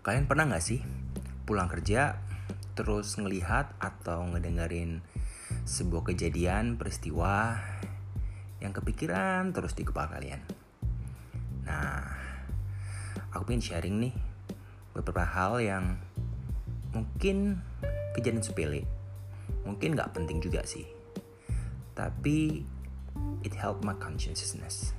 Kalian pernah nggak sih pulang kerja terus ngelihat atau ngedengerin sebuah kejadian peristiwa yang kepikiran terus di kepala kalian? Nah, aku pengen sharing nih beberapa hal yang mungkin kejadian sepele, mungkin nggak penting juga sih, tapi it help my consciousness.